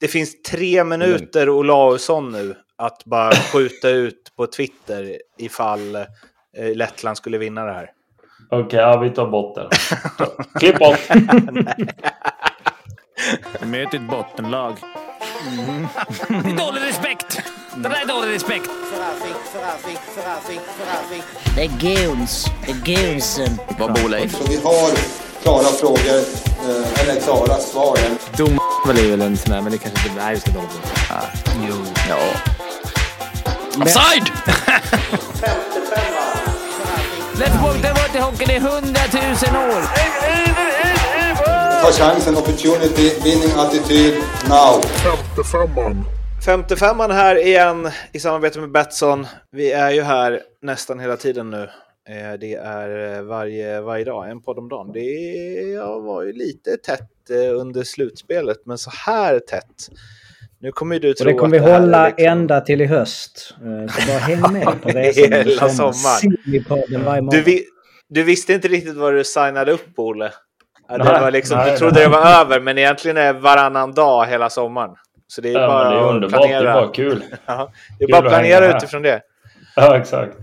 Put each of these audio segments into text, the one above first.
det finns tre minuter Olausson nu att bara skjuta ut på Twitter ifall eh, Lettland skulle vinna det här. Okej, okay, ja, vi tar bort det. Klipp bort! Möt ett bottenlag. Mm. det är dålig respekt! Det där är dålig respekt. Det är guns. Det är gunsen. Vad bor Leif? Vi har klara frågor, eh, eller klara svar. Dom är väl en sån där, men det kanske inte... Ska dra på. Ah, jo. Ja. Offside! Let's walk the water hockeyn i hundratusen år. Ta chansen, opportunity, winning attityd, now. 55 55 här igen i samarbete med Betsson. Vi är ju här nästan hela tiden nu. Eh, det är varje, varje dag, en podd om dagen. Det var ju lite tätt eh, under slutspelet, men så här tätt. Nu kommer du tro och det kommer vi hålla liksom... ända till i höst. Eh, så bara häng med på resan. Hela sommaren. Du, vi, du visste inte riktigt vad du signade upp på, Olle. Det var liksom, nej, du trodde nej. det var över, men egentligen är varannan dag hela sommaren. Så det är ja, bara det är underbart, planera. det är bara kul. ja, det är bara att planera utifrån det. Ja, exakt.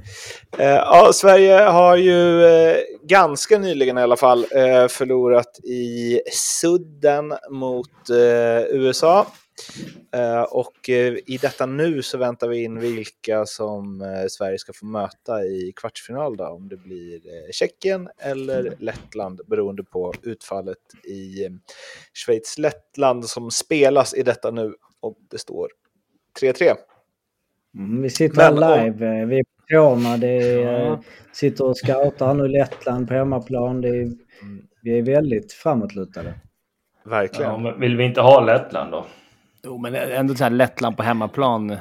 Eh, ja, Sverige har ju eh, ganska nyligen i alla fall eh, förlorat i sudden mot eh, USA. Eh, och eh, i detta nu så väntar vi in vilka som Sverige ska få möta i kvartsfinal då, om det blir Tjeckien eller Lettland beroende på utfallet i Schweiz-Lettland som spelas i detta nu och det står 3-3. Mm, vi sitter Men, live. Och... Vi är på tårna. Det är, ja. sitter och scoutar nu Lettland på hemmaplan. Det är, mm. vi är väldigt framåtlutade. Verkligen. Ja, men vill vi inte ha Lettland då? Jo, men ändå så här Lettland på hemmaplan.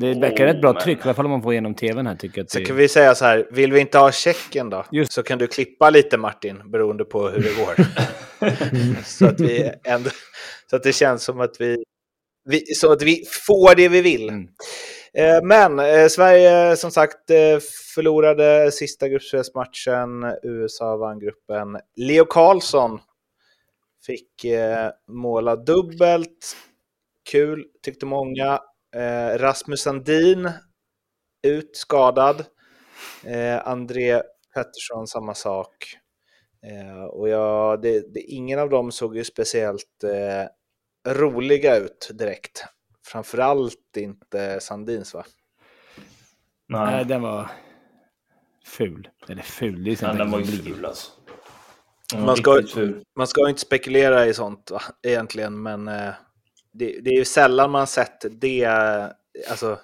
Det verkar oh, rätt bra men... tryck, i alla fall om man får igenom tvn här. Tycker jag så det... kan vi säga så här, vill vi inte ha Tjeckien då? Just. Så kan du klippa lite Martin, beroende på hur det går. så, att vi ändå, så att det känns som att vi vi, så att vi får det vi vill. Mm. Eh, men eh, Sverige som sagt eh, förlorade sista gruppspelsmatchen. USA vann gruppen. Leo Karlsson fick eh, måla dubbelt. Kul, tyckte många. Eh, Rasmus Sandin ut skadad. André Pettersson samma sak. och jag, det, det, ingen av dem såg ju speciellt roliga ut direkt. Framförallt inte Sandins va? Nej, Nej den var ful. Eller ful, det är ja, den var ju ful alltså. Man ska, man ska inte spekulera i sånt va? egentligen, men eh, det, det, är ju sällan man sett det. Alltså,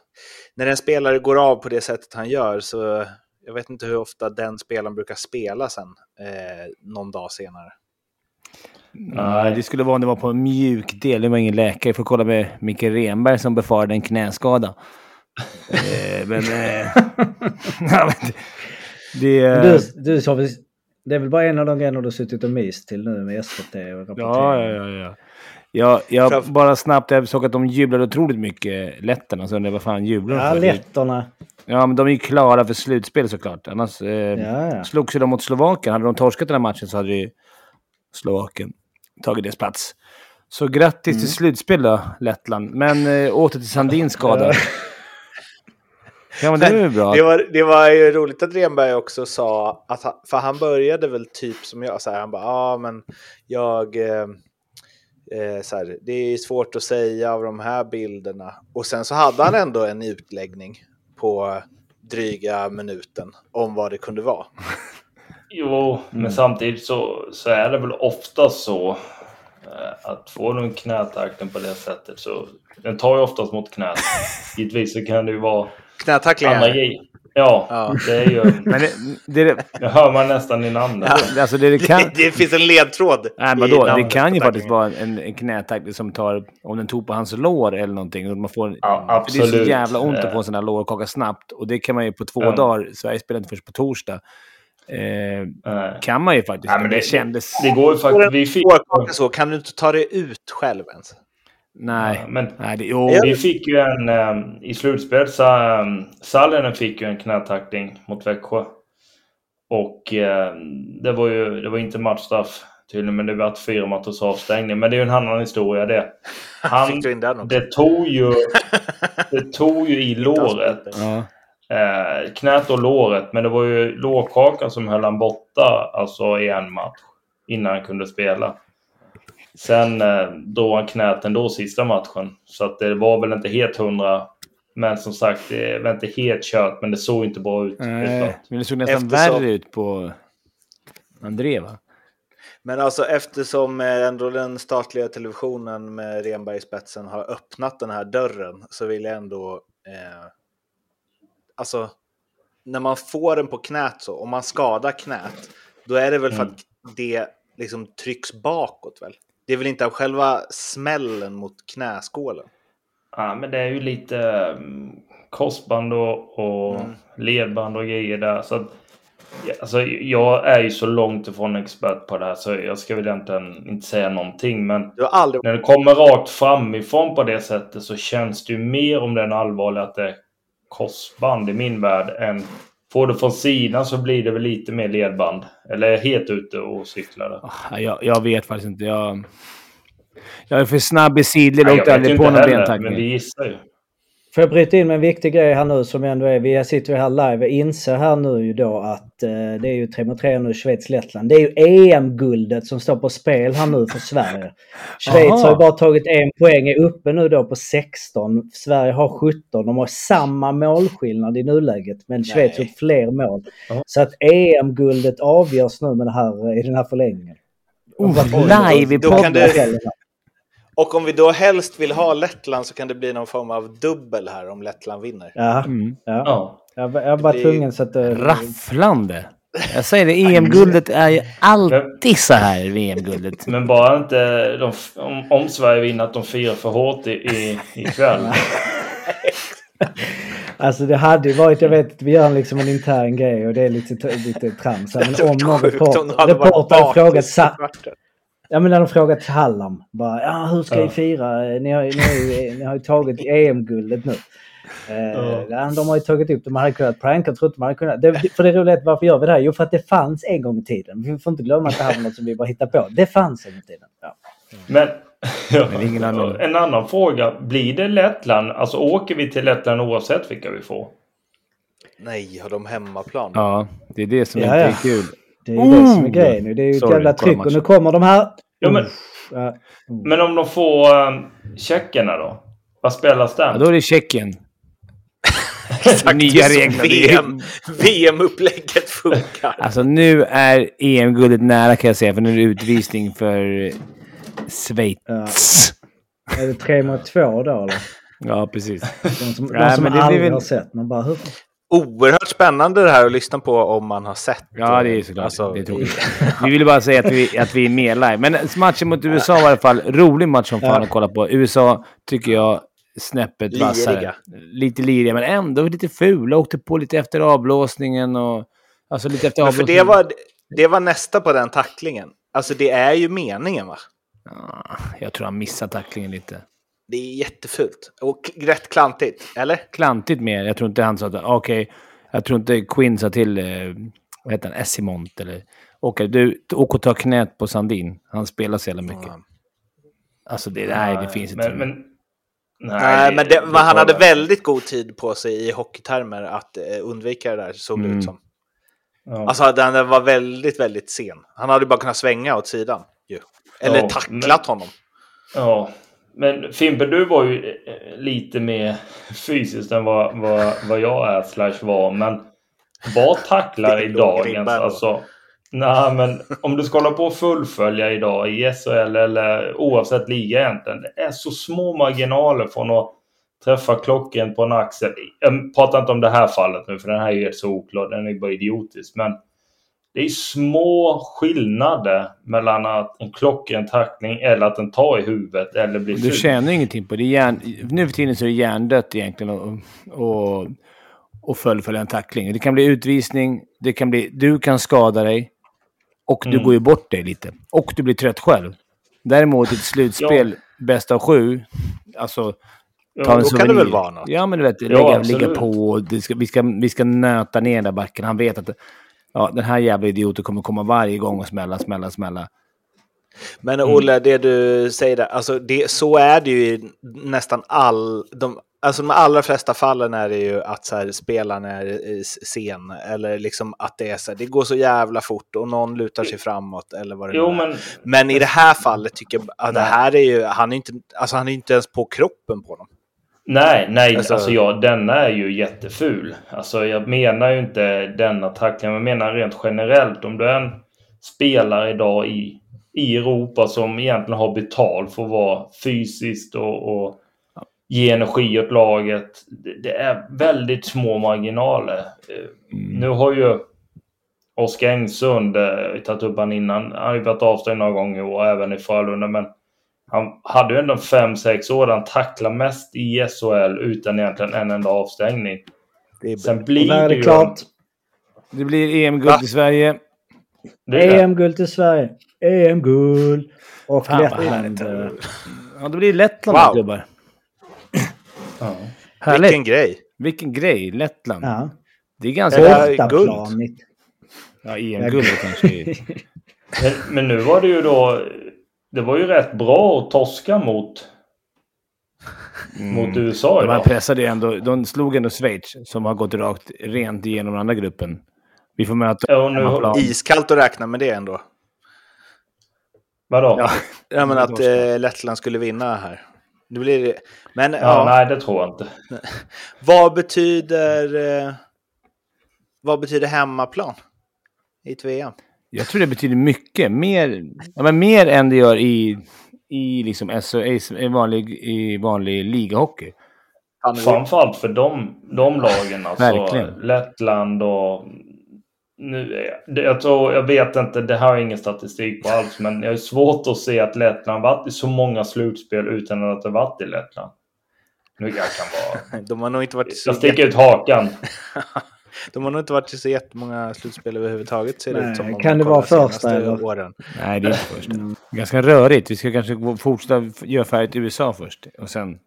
när en spelare går av på det sättet han gör så jag vet inte hur ofta den spelaren brukar spela sen eh, någon dag senare. Nej, det skulle vara om det var på en mjuk del. Det var ingen läkare. Jag får kolla med Mikael Renberg som befarade en knäskada. eh, men... Eh, det, du, du sa det är väl bara en av de grejerna du har suttit och myst till nu med SVT och Ja, ja, ja. ja. Jag, jag bara snabbt, jag såg att de jublade otroligt mycket, letterna. Så undrade vad fan jublar de för? Ja, letterna. Ja, men de är ju klara för slutspel såklart. Annars eh, ja, ja. slogs ju de mot Slovakien. Hade de torskat den här matchen så hade ju Slovakien tagit deras plats. Så grattis mm. till slutspel då, Lettland. Men eh, åter till Sandins skada. ja, men det är bra. Det var, det var ju roligt att Renberg också sa, att han, för han började väl typ som jag, så här, han bara, ja ah, men jag, eh, eh, så här, det är svårt att säga av de här bilderna. Och sen så hade han ändå en utläggning på dryga minuten om vad det kunde vara. Jo, mm. men samtidigt så, så är det väl ofta så eh, att får du en knätackling på det sättet så den tar ju oftast mot knät. Givetvis så kan det ju vara Knätacklingar? Ja, ja, det är ju... Men det, det, det, det hör man nästan i namnet. Ja, alltså det, det, kan... det, finns en ledtråd. Nej, men då, det kan ju faktiskt vara en, en knätackling som tar, om den tog på hans lår eller någonting. Man får, ja, absolut. det är så jävla ont att få en sån här lårkaka snabbt. Och det kan man ju på två ja. dagar. Sverige spelar inte först på torsdag. Eh, kan man ju faktiskt. Ja, men det, det kändes... Det går ju faktiskt. Vi fick... Så, kan du inte ta det ut själv ens? Nej. Ja, men Nej, det, jo. Vi fick ju en... Um, I slutspelet så... Um, Sallinen fick ju en knätackling mot Växjö. Och um, det var ju det var inte matchstraff tydligen, men det varit fyra matchers avstängning. Men det är ju en annan historia det. Han, det tog ju, det tog ju i låret. Ja. Eh, knät och låret, men det var ju lårkakan som höll han borta alltså i en match innan han kunde spela. Sen eh, drog han knät ändå sista matchen, så att det var väl inte helt hundra. Men som sagt, det var inte helt kört, men det såg inte bra ut. Nej, men det såg nästan Eftersom... värre ut på André, va? Men alltså eftersom eh, ändå den statliga televisionen med Renberg i spetsen har öppnat den här dörren så vill jag ändå eh, alltså, när man får den på knät så, om man skadar knät, då är det väl för mm. att det liksom trycks bakåt väl? Det är väl inte av själva smällen mot knäskålen? Ja, men det är ju lite um, korsband och, och mm. ledband och grejer där. Så att, alltså, jag är ju så långt ifrån expert på det här så jag ska väl egentligen inte säga någonting. Men aldrig... när det kommer rakt framifrån på det sättet så känns det ju mer om den allvarliga att det korsband i min värld än Får du från sidan så blir det väl lite mer ledband. Eller är helt ute och cyklar? Ah, jag, jag vet faktiskt inte. Jag, jag är för snabb i sidled och åkte aldrig på någon bentackning. Men vi gissar ju. Får jag bryta in med en viktig grej här nu som ändå är, vi sitter ju här live och inser här nu ju då att eh, det är ju 3 mot 3 nu Schweiz-Lettland. Det är ju EM-guldet som står på spel här nu för Sverige. Schweiz Aha. har ju bara tagit en poäng, är uppe nu då på 16. Sverige har 17. De har samma målskillnad i nuläget men Schweiz har fler mål. Aha. Så att EM-guldet avgörs nu med det här, i den här förlängningen. Oh, live i podden! Och om vi då helst vill ha Lettland så kan det bli någon form av dubbel här om Lettland vinner. Ja, mm. ja. ja. Jag, jag var tvungen så att... Uh... Rafflande! Jag säger det, EM-guldet är ju alltid så här, VM-guldet. Men bara inte de, om, om Sverige vinner att de firar för hårt i, i, ikväll. Alltså det hade ju varit, jag vet, vi gör liksom en intern grej och det är lite, lite trams. Men om någon reporter, reporter frågat Ja men när de frågat Hallam, bara, ja hur ska ja. ni fira? Ni har, ni, har ni har ju tagit EM-guldet nu. Eh, ja. De har ju tagit upp de hade kunnat pranka, tror inte man hade kunnat. Det, för det är roligt, varför gör vi det här? Jo för att det fanns en gång i tiden. Vi får inte glömma att det här var något som vi bara hittade på. Det fanns en gång i tiden. Ja. Men, ja, men ingen annan. en annan fråga. Blir det Lettland? Alltså åker vi till Lettland oavsett vilka vi får? Nej, har de hemmaplan? Ja, det är det som ja, inte är kul. Det är ju det som är grejen nu. Det är ju ett Sorry, jävla tryck och nu kommer de här. Ja, men, uh, men om de får um, tjeckerna då? Vad spelas den? Ja, då är det Tjeckien. Exakt, nya regler. VM, VM-upplägget funkar. Alltså nu är EM-guldet nära kan jag säga, för nu är det utvisning för Schweiz. Ja. Är det tre mot två då eller? Ja, precis. De som, de som ja, aldrig väl... har sett. Man bara, hur, oerhört spännande det här att lyssna på om man har sett. Ja, det är såklart. Alltså, det är vi ville bara säga att vi, att vi är med live. Men matchen mot USA var i alla fall rolig match som fan att kolla på. USA tycker jag snäppet vassare. Lite liriga, men ändå lite fula. Åkte på lite efter avblåsningen och... Alltså lite efter avblåsningen. För det var, det var nästa på den tacklingen. Alltså det är ju meningen va? Ja, jag tror han missade tacklingen lite. Det är jättefult. Och rätt klantigt, eller? Klantigt mer. Jag tror inte han sa att... Okej, okay, jag tror inte Quinn sa till... Eh, vad heter han? Essimont eller... Okej, okay, du åk och ta knät på Sandin. Han spelar så jävla mycket. Mm. Alltså, det, nej, det finns inte. Men, men, nej, nej, men, det, men han hade väldigt god tid på sig i hockeytermer att eh, undvika det där, såg det mm. ut som. Ja. Alltså, den var väldigt, väldigt sen. Han hade bara kunnat svänga åt sidan. Ju. Eller ja, tacklat men... honom. Ja, men Fimpen, du var ju eh, lite mer fysiskt än vad, vad, vad jag är slash var. Men vad tacklar i dagens... Alltså, nej, men om du ska hålla på och fullfölja idag i SHL eller oavsett liga egentligen. Det är så små marginaler från att träffa klockan på en axel. Jag pratar inte om det här fallet nu för den här är ju helt så oklar. Den är bara idiotisk. Men det är små skillnader mellan att en klockren tackling eller att den tar i huvudet eller blir Du tjänar ingenting på det. Hjärn, nu för tiden så är det hjärndött egentligen och, och, och fullfölja en tackling. Det kan bli utvisning, det kan bli, du kan skada dig och du mm. går ju bort dig lite. Och du blir trött själv. Däremot ett slutspel, ja. bäst av sju, alltså... Ja, då kan det väl vara något? Ja, men du vet, ja, lägga, ligga på. Ska, vi, ska, vi ska nöta ner den där backen. Han vet att ja, den här jävla idioten kommer komma varje gång och smälla, smälla, smälla. Men mm. Olle, det du säger där, alltså det, så är det ju i nästan all, de, alltså de allra flesta fallen är det ju att så här, spelaren är sen eller liksom att det är så här, det går så jävla fort och någon lutar sig framåt eller vad det jo, nu är. Men... men i det här fallet tycker jag att det här är ju, han är inte, alltså han är inte ens på kroppen på dem. Nej, nej, alltså, alltså ja, denna är ju jätteful. Alltså jag menar ju inte denna tackling, jag menar rent generellt om du är en spelare idag i, i Europa som egentligen har betalt för att vara fysiskt och, och ge energi åt laget. Det, det är väldigt små marginaler. Mm. Nu har ju Oskar Engsund, eh, tagit upp han innan, han har ju varit avstängd några gånger och även i Frölunda, men han hade ju ändå 5-6 år han tacklade mest i SHL utan egentligen en enda avstängning. Det är Sen blir det, det klart. Det blir EM-guld i Sverige. EM-guld till Sverige. EM-guld. Och Lettland. Ja, det blir Lettland wow. gubbar. Ja. Härligt. Vilken grej. Vilken grej. Lettland. Ja. Det är ganska... Är guld. Ja, EM-guld kanske. men, men nu var det ju då det var ju rätt bra att torska mot, mm. mot USA idag. De pressade ändå, de slog ändå Schweiz som har gått rakt rent igenom den andra gruppen. Vi får möta ja, nu, Iskallt att räkna med det ändå. Vadå? Ja, ja men att eh, Lettland skulle vinna här. Det blir Men, ja, ja, Nej, det tror jag inte. vad betyder... Eh, vad betyder hemmaplan i ett VM? Jag tror det betyder mycket. Mer, ja, men mer än det gör i, i, liksom SO, i, vanlig, i vanlig ligahockey. Framförallt för de, de lagen. Alltså Verkligen. Lettland och... Nu, jag, tror, jag vet inte, det här har jag ingen statistik på alls, men jag är svårt att se att Lettland varit i så många slutspel utan att det varit i Lettland. Nu jag kan vara... De har nog inte varit så... Jag sticker ut hakan. De har nog inte varit i så jättemånga slutspel överhuvudtaget ser det ut som. Kan det vara första eller? Åren. Nej, det är inte första. Mm. Ganska rörigt. Vi ska kanske fortsätta göra färdigt USA först och sen...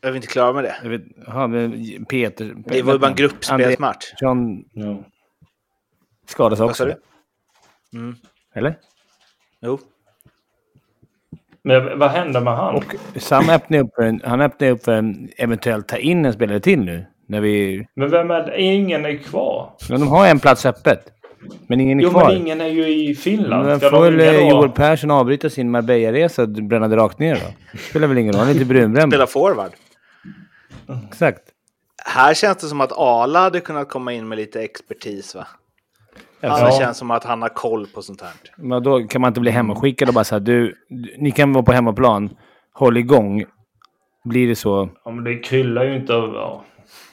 Är vi inte klara med det? Jag vet, aha, men Peter... Det var ju bara en gruppspelsmatch. John... Ja. Skadas också. Vad sa du? Mm. Eller? Jo. Men vad händer med han? Och Sam öppnar upp för en, han öppnar upp för en eventuellt ta in en spelare till nu. När vi... Men vem är det? Ingen är kvar. Men de har en plats öppet. Men ingen är jo, kvar. Jo, men ingen är ju i Finland. Men får väl eh, Joel Persson avbryta sin Marbella-resa och bränna det rakt ner då? Det spelar väl ingen roll. Han är inte brunbränd. Spela forward. Exakt. Här känns det som att Ala hade kunnat komma in med lite expertis va? Ja. Det känns som att han har koll på sånt här. Men då kan man inte bli hemskickad och bara säga du, ni kan vara på hemmaplan, håll igång. Blir det så? Ja, men det kryllar ju inte av... Ja.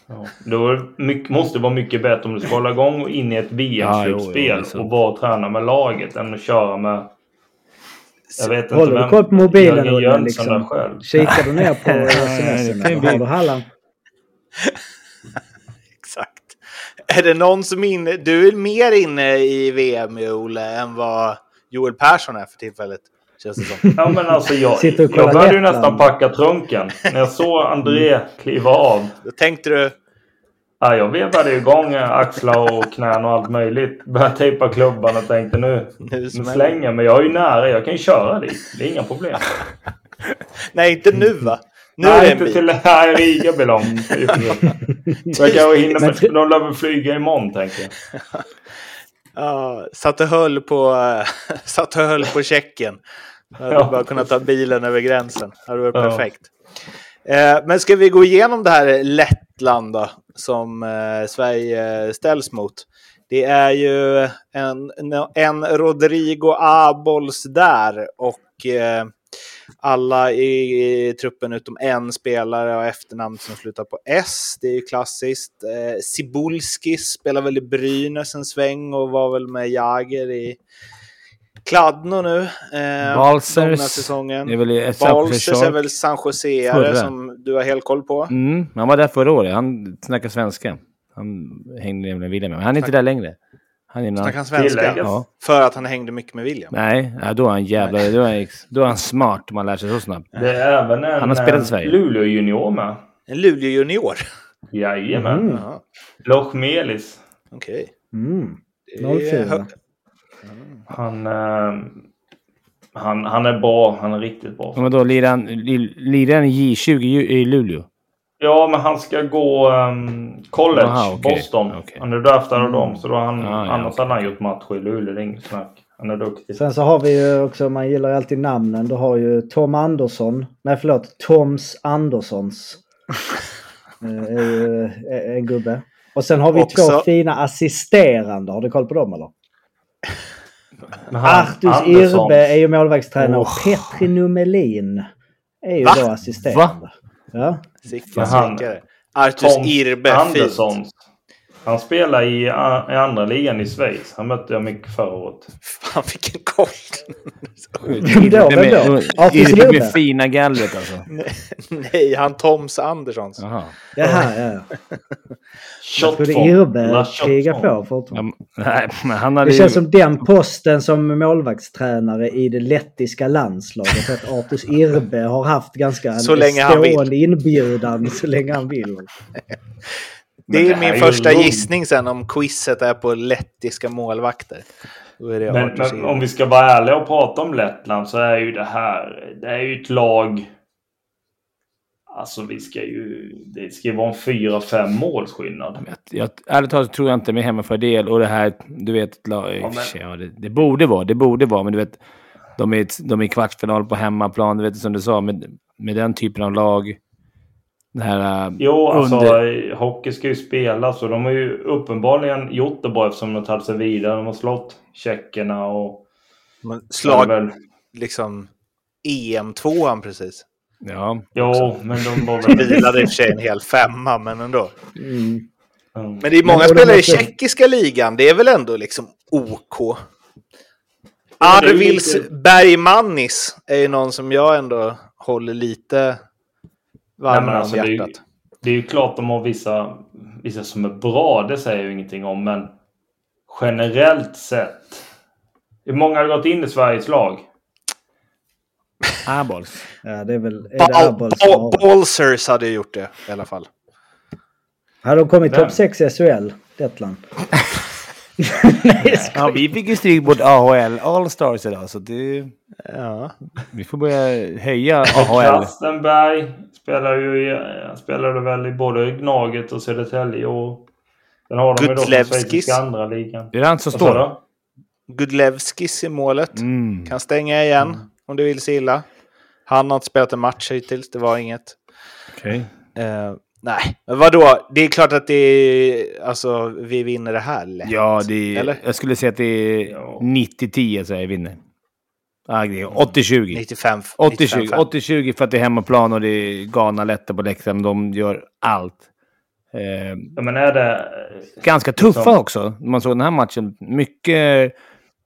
Ja. Då mycket, måste det vara mycket bättre om du ska hålla igång och in i ett VM-slutspel ja, och bara träna med laget än att köra med... Jag vet inte Håller du koll på mobilen Olle? Liksom? Kikar du ner på sms Har du Halland? Exakt. Är det någon som inne... Du är mer inne i VM, Olle, än vad Joel Persson är för tillfället. Känns det som. Ja, men alltså jag, jag började ju nästan packa trunken. När jag såg André kliva av. Då tänkte du? Ja, jag vevade igång axlar och knän och allt möjligt. Började tejpa klubban och tänkte nu, nu slänger Men jag är ju nära. Jag kan ju köra dit. Det är inga problem. Nej, inte nu va? Nu Nej, inte till här Riga blir långt. Så jag kan hinna med, de lär väl flyga imorgon tänker jag. Ja, satt och höll på, satt och höll på Tjeckien. Hade ja. bara kunnat ta bilen över gränsen. Det hade varit ja. perfekt. Eh, men ska vi gå igenom det här Lettland då, som eh, Sverige ställs mot? Det är ju en, en Rodrigo Abols där och eh, alla i, i, truppen utom en spelare och efternamn som slutar på S. Det är ju klassiskt. Eh, Sibulski spelar väl i Brynäs en sväng och var väl med Jager i Kladno nu. Eh, Balsers säsongen. är väl Balsers är väl San Joseare som du har helt koll på. Mm, han var där förra året. Han snackar svenska. Han hängde med William. Men han är inte där längre. Han är Snackar han svenska? Ja. För att han hängde mycket med William? Nej, då är han jävla... Då är han, då är han smart om man lär sig så snabbt. Det är även en, han har spelat i Sverige. Luleå-junior med. En Luleå-junior? Jajamän. Mm. Loch Melis. Okej. Okay. Mm. 04. Han... Äh, Han, han är bra. Han är riktigt bra. Men då lirar han, lirar i J20 i Luleå? Ja, men han ska gå um, college, Aha, okay. Boston. Okay. Han är draftad av dem, så då han, ah, annars ja, hade han gjort match i Luleå. Det är inget snack. Han är duktig. Sen så har vi ju också, man gillar ju alltid namnen. Du har ju Tom Andersson. Nej, förlåt. Toms Anderssons. eh, en gubbe. Och sen har vi också... två fina assisterande. Har du koll på dem eller? Artus Irbe är ju målvaktstränare och Petri Numelin är ju Va? då assisterande. Va? Ja. Sicken slickare. Artus Irbe. Andersson. Han spelar i, i andra ligan i Schweiz. Han mötte jag mycket förra året. Fan vilken koll! Vem då? Vem då? Artus Irbe? Med fina gallret alltså? Nej, han Toms Anderssons. Jaha. Jaha, ja. Jag trodde Irbe krigar på fortfarande. nej, men han hade det känns ju... som den posten som målvaktstränare i det lettiska landslaget. Att Artus Irbe har haft ganska så länge stående inbjudan så länge han vill. Det är det min första är gissning sen om quizet är på lettiska målvakter. men, men om vi ska vara ärliga och prata om Lettland så är ju det här, det är ju ett lag Alltså vi ska ju, det ska ju vara en fyra, fem målsskillnad. Jag, jag, ärligt talat tror jag inte med hemmafördel och det här, du vet, ja, men... ja, det, det, borde vara, det borde vara, men du vet, de är, de är i kvartsfinal på hemmaplan, du vet som du sa, med, med den typen av lag. Det här, uh, jo, alltså under... hockey ska ju spelas och de har ju uppenbarligen gjort det bra eftersom de har tagit sig vidare. De har slått tjeckerna och... Men slag, väl... liksom EM-tvåan precis. Ja. Jo, men de var väl... vilade i och för sig en hel femma, men ändå. Mm. Mm. Men det är många spelare i tjeckiska ligan. Det är väl ändå liksom OK. Arvils lite... Bergmannis är ju någon som jag ändå håller lite varmare alltså, om hjärtat. Det är, det är ju klart de har vissa, vissa som är bra, det säger jag ingenting om. Men generellt sett. Hur många har gått in i Sveriges lag? Airballs. Ja, det är väl... Är det Ballsers hade gjort det i alla fall. Hade de kommit topp 6 i SHL, Lettland? Nej, ja, vi fick ju stryk mot AHL Allstars idag, så det... Ja. Vi får börja höja AHL. Kastenberg spelar ju i, spelade väl i både Gnaget och Södertälje och... Sen har de ju då Schweiziska andra ligan. Det är han som står. Gudlevskis i målet. Mm. Kan stänga igen. Mm om du vill se illa. Han har inte spelat en match hittills, det var inget. Okay. Eh, nej, men vadå? Det är klart att det är... Alltså, vi vinner det här lätt. Ja, det är, Eller? jag skulle säga att det är ja. 90-10 så jag vinner. Ah, 80-20. 95. 80-20 för att det är hemmaplan och det är galna lätta på läktaren. De gör allt. Eh, ja, men är det... Ganska tuffa som... också. Man såg den här matchen. Mycket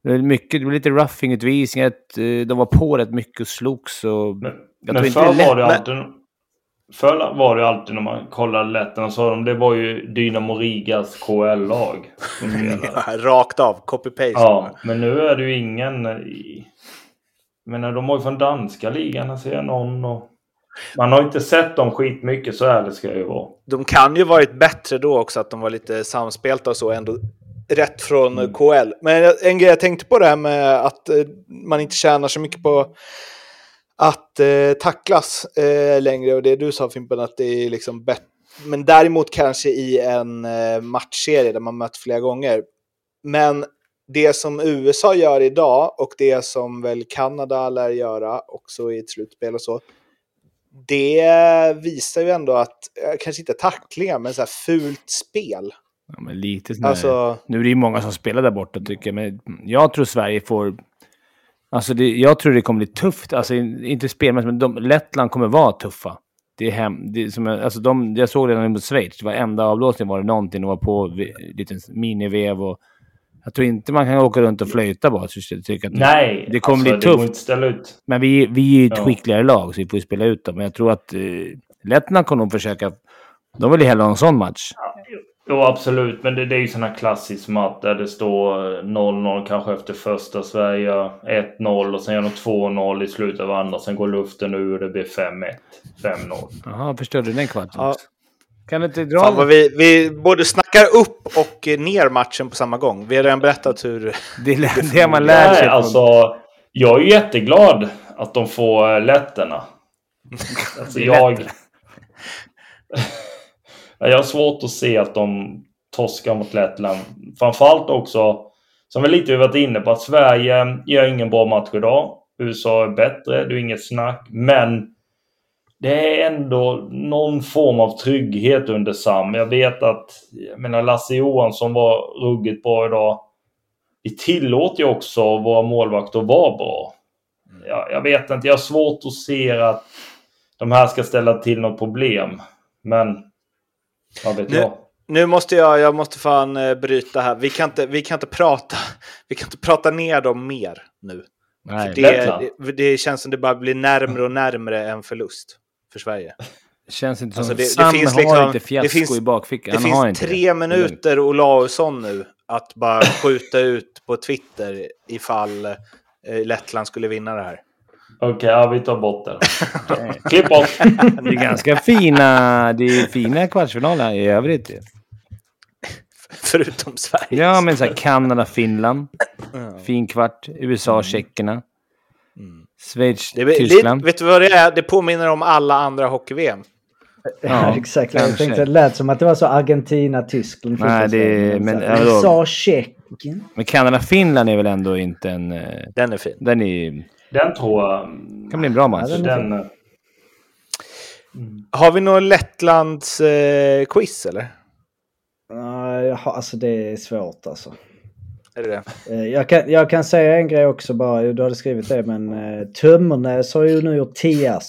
mycket, det blev lite roughing-utvisningar. Eh, de var på rätt mycket och slogs. Och men men förr var det alltid... Förr var det alltid när man kollade lätten så de det var ju Dynamo Rigas KL-lag. rakt av, copy-paste. Ja, men nu är det ju ingen... I... Men de har ju från danska ligan, jag ser någon och... Man har inte sett dem skitmycket, så ärligt ska jag ju vara. De kan ju varit bättre då också, att de var lite samspelta och så ändå rätt från mm. KL. Men en grej jag tänkte på det här med att eh, man inte tjänar så mycket på att eh, tacklas eh, längre. Och det du sa Fimpen, att det är liksom bättre. Men däremot kanske i en eh, matchserie där man mött flera gånger. Men det som USA gör idag och det som väl Kanada lär göra också i ett slutspel och så. Det visar ju ändå att, eh, kanske inte tacklingar, men så här fult spel. Ja, men lite sådär. Alltså... Nu är det ju många som spelar där borta tycker jag, men jag tror Sverige får... Alltså det, jag tror det kommer bli tufft. Alltså inte spelmässigt, men de, Lettland kommer vara tuffa. Det är hem, det som, alltså de, jag såg redan mot Schweiz, varenda avblåsning var det någonting. De var på lite minivev och... Jag tror inte man kan åka runt och flöjta bara. Så jag tycker att Nej, det kommer alltså, bli tufft. ut. Men vi, vi är ju ett ja. skickligare lag, så vi får ju spela ut dem. Men jag tror att eh, Lettland kommer nog försöka... De vill ju hellre ha en sån match. Ja. Jo, absolut. Men det, det är ju sådana klassisk matt där det står 0-0 kanske efter första Sverige 1-0 och sen gör de 2-0 i slutet av andra. Sen går luften ur och det blir 5-1. 5-0. Jaha, förstörde den kvarten ja. Kan du inte dra... Fan vad vi, vi både snackar upp och ner matchen på samma gång. Vi har redan berättat hur... Det är det man lär sig. Nej, alltså, jag är jätteglad att de får letterna. Alltså jag jag har svårt att se att de torskar mot Lettland. Framförallt också, som vi lite varit inne på, att Sverige gör ingen bra match idag. USA är bättre, det är inget snack. Men det är ändå någon form av trygghet under Sam. Jag vet att, jag menar Lasse Johansson var ruggigt bra idag. Vi tillåter ju också våra målvakter att vara bra. Jag, jag vet inte, jag har svårt att se att de här ska ställa till något problem. Men vad vet nu, jag? Nu måste jag, jag måste fan eh, bryta här. Vi kan inte, vi kan inte prata, vi kan inte prata ner dem mer nu. Nej, det, det, det, känns som det bara blir närmre och närmre en förlust för Sverige. Det känns inte som alltså det, Sam det finns har liksom, inte fiasko det finns, i bakfickan. Det finns tre minuter Olausson nu att bara skjuta ut på Twitter ifall eh, Lettland skulle vinna det här. Okej, okay, ja, vi tar bort det. Klipp bort. Det är ganska fina, det är fina kvartsfinaler i övrigt. Förutom Sverige. Ja, men så här Kanada, Finland. Fin kvart. USA, mm. Tjeckerna. Mm. Schweiz, det, Tyskland. vet du vad det är? Det påminner om alla andra hockey-VM. Ja, exakt. Kanske. Jag tänkte det lät som att det var så Argentina, Tyskland. Nej, det men... USA, Tjeckien. Men Kanada, Finland är väl ändå inte en... Eh, den är fin. Den är... Den tror jag... kan bli en bra match. Ja, den, den... Har vi någon Lettlands eh, quiz eller? Nej, uh, alltså det är svårt alltså. Är det det? Uh, jag, kan, jag kan säga en grej också bara, du hade skrivit det, men uh, Tömmernes har ju nu gjort 10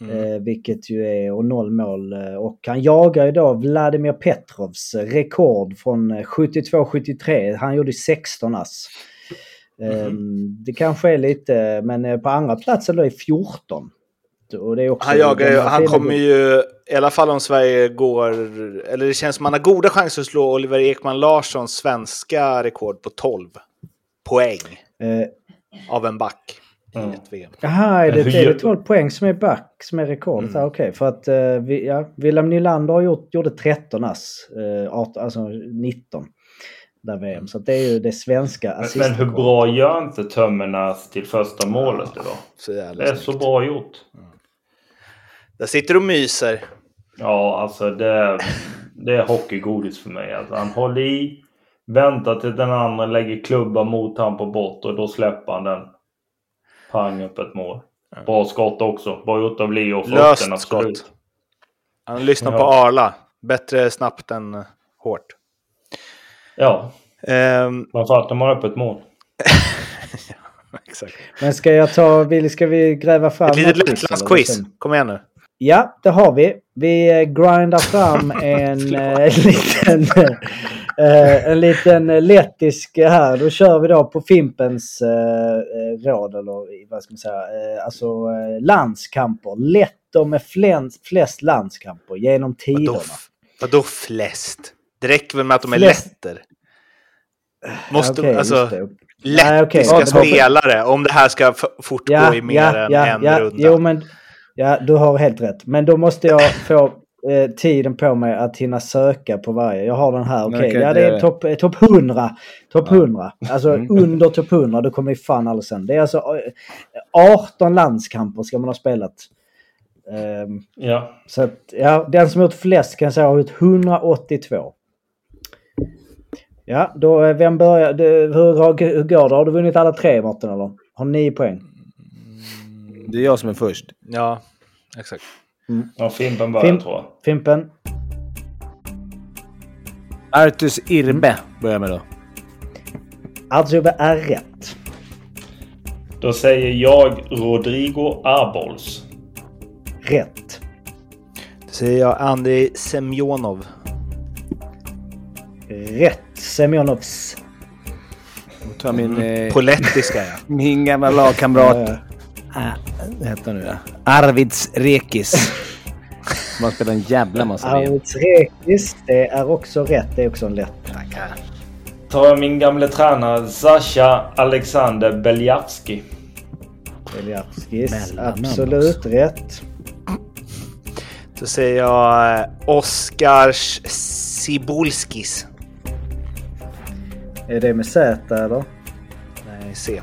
Mm. Eh, vilket ju är och noll mål. Eh, och han jagar idag Vladimir Petrovs rekord från 72-73. Han gjorde 16 ass. Mm. Det kanske är lite, men på andra platsen då är 14. Och det är också han jagar han kommer ju, i alla fall om Sverige går, eller det känns som man har goda chanser att slå Oliver Ekman Larssons svenska rekord på 12 poäng. Eh, av en back i mm. ett VM. Jaha, är det, är det 12 poäng som är back som är rekordet? Mm. Okej, okay, för att uh, vi, ja, William Nylander har gjort, gjorde 13 ass, uh, 18, alltså 19 där VM. Så det är ju det svenska Men, men hur bra gör inte Tömmernas till första målet idag? Så det är snyggt. så bra gjort. Mm. Där sitter du och myser. Ja, alltså det, det är hockeygodis för mig. Alltså, han håller i, väntar till den andra lägger klubba mot han på bort och då släpper han den. Pang upp ett mål. Bra skott också. Bra gjort av Leo. Löst skott. Han lyssnar ja. på Arla. Bättre snabbt än uh, hårt. Ja. Um, Framförallt när man har upp ett mål. ja, exakt. Men ska jag ta, ska vi gräva fram Ett litet Lettlandsquiz. Kom igen nu. Ja, det har vi. Vi eh, grindar fram en äh, liten, äh, en liten lettisk här. Då kör vi då på Fimpens äh, råd, eller vad ska man säga, äh, alltså landskamper. Letter med flest, flest landskamper genom tiderna. Vadå, vadå flest? Det räcker väl med att de är flest. letter? Måste, okay, alltså, lettiska okay. spelare, om det här ska fortgå ja, i mer ja, än ja, en ja, runda. Jo, men Ja, du har helt rätt. Men då måste jag få eh, tiden på mig att hinna söka på varje. Jag har den här, okej. Okay. Okay, ja, det är topp eh, top 100. Topp 100. Alltså mm. under topp 100, då kommer vi fan alldeles sen. Det är alltså 18 eh, landskamper ska man ha spelat. Um, ja. Så att, ja, den som har gjort flest kan jag säga har gjort 182. Ja, då, eh, vem börjar? hur, hur går det? Har du vunnit alla tre, Martin, eller? Har nio poäng? Det är jag som är först. Ja, exakt. Mm. Ja, Fimpen börjar Fim tror jag. Fimpen. Artus Irbe börjar med då. Artus Irbe är rätt. Då säger jag Rodrigo Arbols. Rätt. Då säger jag Andrei Semjonov. Rätt. Semjonovs. Då tar min... Eh, Polettiska ja. Min gamla lagkamrat äh, vad heter han nu då? Arvids Rekis. Man spelar en jävla massa Arvids Rekis, det är också rätt. Det är också en lätt. Tackar. Tar jag min gamla tränare Sasha Alexander Beljavski. Beljavskis, absolut rätt. Då säger jag eh, Oskars Sibulskis. Är det med Z eller? Nej, C.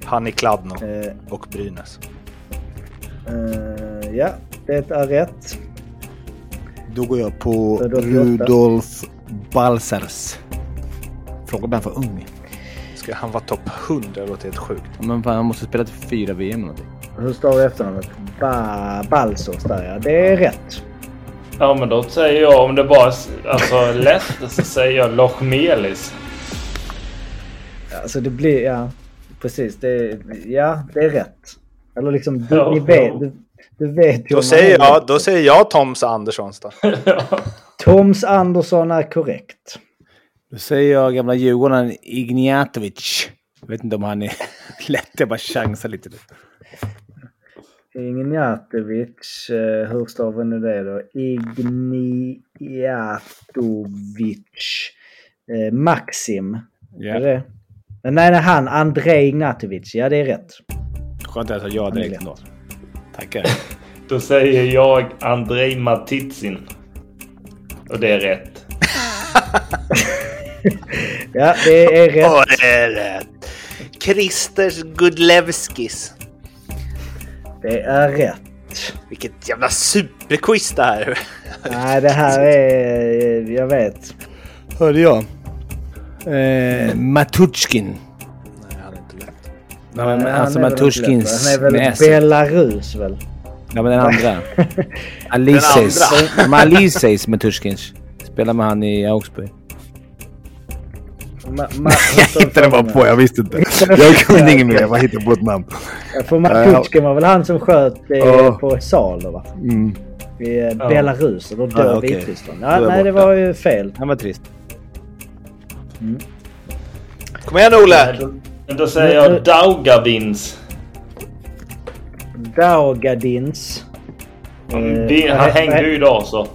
Fanny Kladno eh, och Brynäs. Uh, ja, det är rätt. Då går jag på Rudolf Balsers. Frågan om han för ung. Ska han vara topp 100? Det låter helt sjukt. Men fan, han måste spela till fyra VM eller någonting. Hur står efternamnet? Ba Balsers där ja. Det är rätt. Ja, men då säger jag om det bara alltså lätt så säger jag Lochmelis. Alltså det blir, ja. Precis. Det, ja, det är rätt. Eller liksom, du, ja, vet, du, du vet då säger, jag, då säger jag Toms Anderssons då. Toms Andersson är korrekt. Då säger jag gamla Djurgården Ignjatovic. Jag vet inte om han är lätt, jag bara chansar lite. Ignjatovic, eh, hur stavar nu det då? Ignjatovic. Eh, Maxim. Yeah. Är det? Nej, nej, han. Andrei Ignatovic. Ja, det är rätt. Skönt att jag sa ja direkt ändå. Tackar. Då säger jag Andrei Matitsin. Och det är rätt. ja, det är rätt. Och det är rätt. Kristers Gudlevskis. Det är rätt. Vilket jävla superquiz det här Nej, det här är... Jag vet. Hörde jag. Eh, Matutskin. Nej, han är inte lätt. Ja, men, men alltså Matushkins Han är väl Belarus väl? Ja, men den andra. Aliseis. Aliseis Matushkins. Spelar med han i Augsburg. Ma, ma, jag hittade bara på, jag visste inte. Jag kunde inget mer, jag bara hittade på ett namn. Ja, för Matushkin var väl han som sköt eh, oh. på Salo va? Mm. I eh, Belarus och då dör ah, okay. Vitryssland. Ja, nej, det var ju fel. Han var trist. Mm. Kom igen Olle! Då, då säger jag Daugavins. Daugadins. Han hängde ju idag så.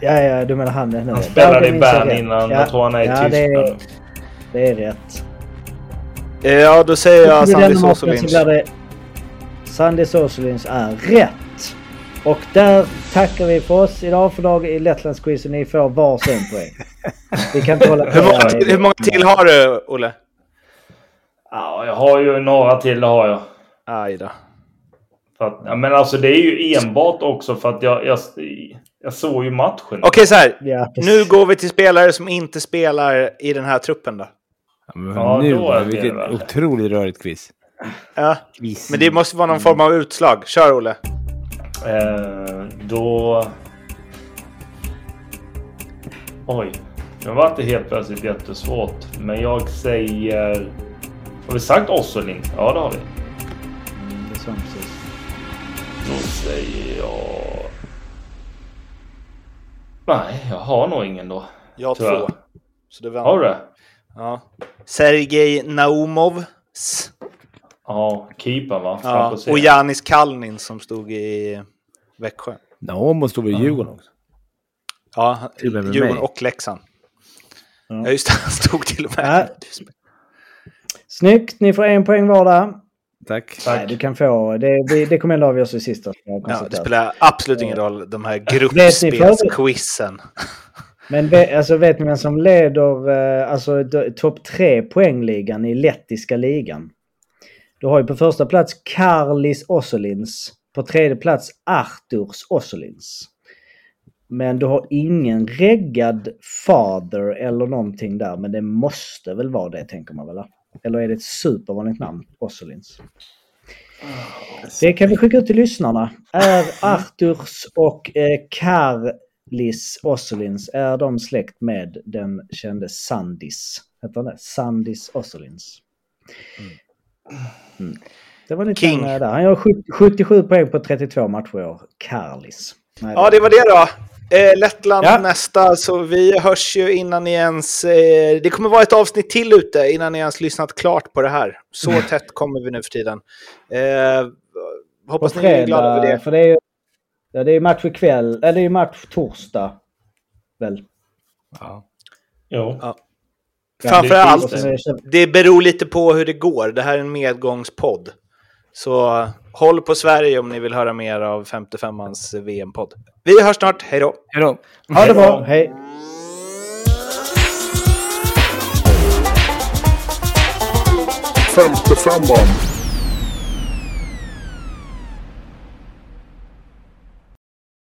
Ja, ja, du menar han. Han spelade i Bern innan. Ja, jag tror han är i ja, Tyskland. Det är, det är rätt. Ja, då säger jag Sandy Sosolins. Sandy Sosolins är rätt. Och där tackar vi för oss idag för dag i Lettlandsquizen. Ni får varsin poäng. Vi kan inte hålla på hur, många, hur många till har du, Olle? Ja, jag har ju några till, det har jag. Aj då. Att, ja, men alltså det är ju enbart också för att jag, jag, jag såg ju matchen. Okej, okay, så här. Ja, nu går vi till spelare som inte spelar i den här truppen då. Ja, men ja, nu, då är vilket det otroligt rörigt quiz. Ja, quiz. men det måste vara någon form av utslag. Kör, Olle. Eh, då... Oj. Nu var det helt plötsligt jättesvårt. Men jag säger... Har vi sagt Ossolin? Ja, det har vi. Mm, det sa precis. Då säger jag... Nej, jag har nog ingen då. Jag har två. Så det har du det? Ja. Sergej Naumovs. Ja, keepern va? Ja. Och Janis Kalnin som stod i Växjö. Naumov stod i Djurgården också. Ja, Djurgården och Leksand. Ja. ja, just det. Han stod till och med. Ja. Snyggt, ni får en poäng var där. Tack. Nej, du kan få, det, det kommer ändå avgöras i sista. Ja, det spelar absolut ingen roll, de här gruppspelsquizen. Men alltså, vet ni vem som leder eh, alltså, topp tre poängligan i lettiska ligan? Du har ju på första plats Karlis Ossolins. På tredje plats Arturs Ossolins. Men du har ingen reggad Father eller någonting där. Men det måste väl vara det tänker man väl? Eller är det ett supervanligt namn? Ossolins. Det kan vi skicka ut till lyssnarna. Är Arturs och eh, Karlis Ossolins, är de släkt med den kände Sandis? Heter det? Sandis Ossolins. Mm. Det var lite King. där. Han gör 77 poäng på 32 matcher i år. Karlis. Ja, det var det då. Eh, Lettland ja. nästa, så vi hörs ju innan ni ens... Eh, det kommer vara ett avsnitt till ute innan ni ens lyssnat klart på det här. Så mm. tätt kommer vi nu för tiden. Eh, hoppas fredag, ni är glada över det. För det är ju ja, det är match ikväll, eller det är match torsdag. Väl? Ja. Jo. Ja. Framförallt, det beror lite på hur det går. Det här är en medgångspodd. Så håll på Sverige om ni vill höra mer av 55ans VM-podd. Vi hörs snart. Hej då! Hej då! Ha det bra! Hej! femte femman.